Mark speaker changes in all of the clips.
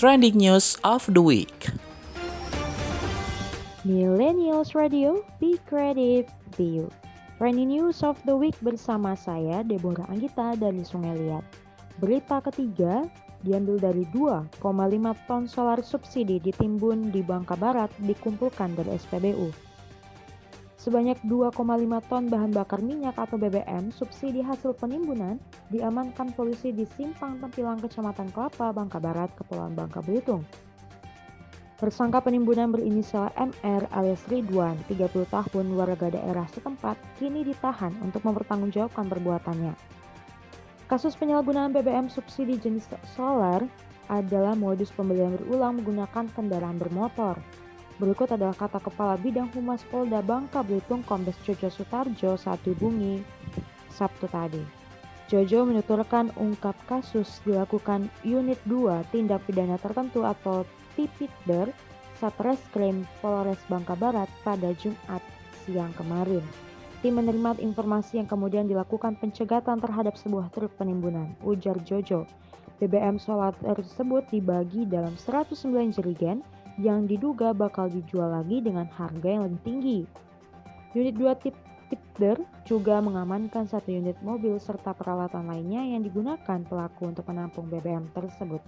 Speaker 1: trending news of the week.
Speaker 2: Millennials Radio, be creative, be you. Trending news of the week bersama saya Deborah Anggita dari Sungai Liat. Berita ketiga diambil dari 2,5 ton solar subsidi ditimbun di Bangka Barat dikumpulkan dari SPBU. Sebanyak 2,5 ton bahan bakar minyak atau BBM subsidi hasil penimbunan diamankan polisi di Simpang Tempilang Kecamatan Kelapa, Bangka Barat, Kepulauan Bangka Belitung. Tersangka penimbunan berinisial MR alias Ridwan, 30 tahun warga daerah setempat, kini ditahan untuk mempertanggungjawabkan perbuatannya. Kasus penyalahgunaan BBM subsidi jenis solar adalah modus pembelian berulang menggunakan kendaraan bermotor. Berikut adalah kata Kepala Bidang Humas Polda Bangka Belitung Kombes Jojo Sutarjo saat dihubungi Sabtu tadi. Jojo menuturkan ungkap kasus dilakukan Unit 2 Tindak Pidana Tertentu atau Tipitder Satreskrim Polres Bangka Barat pada Jumat siang kemarin. Tim menerima informasi yang kemudian dilakukan pencegatan terhadap sebuah truk penimbunan, ujar Jojo. BBM solar tersebut dibagi dalam 109 jerigen yang diduga bakal dijual lagi dengan harga yang lebih tinggi. Unit 2 tip Tipder juga mengamankan satu unit mobil serta peralatan lainnya yang digunakan pelaku untuk menampung BBM tersebut.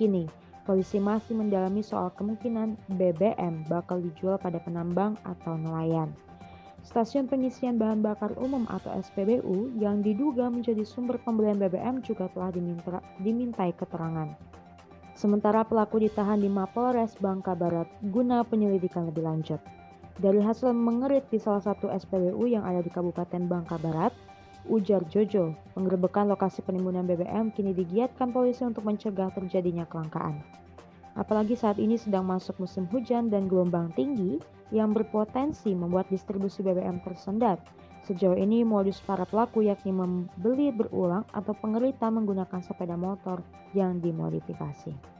Speaker 2: Kini, polisi masih mendalami soal kemungkinan BBM bakal dijual pada penambang atau nelayan. Stasiun pengisian bahan bakar umum atau SPBU yang diduga menjadi sumber pembelian BBM juga telah diminta, dimintai keterangan. Sementara pelaku ditahan di Mapolres Bangka Barat guna penyelidikan lebih lanjut. Dari hasil mengerit di salah satu SPBU yang ada di Kabupaten Bangka Barat, ujar Jojo, penggerbekan lokasi penimbunan BBM kini digiatkan polisi untuk mencegah terjadinya kelangkaan. Apalagi saat ini sedang masuk musim hujan dan gelombang tinggi yang berpotensi membuat distribusi BBM tersendat. Sejauh ini modus para pelaku yakni membeli berulang atau pengerita menggunakan sepeda motor yang dimodifikasi.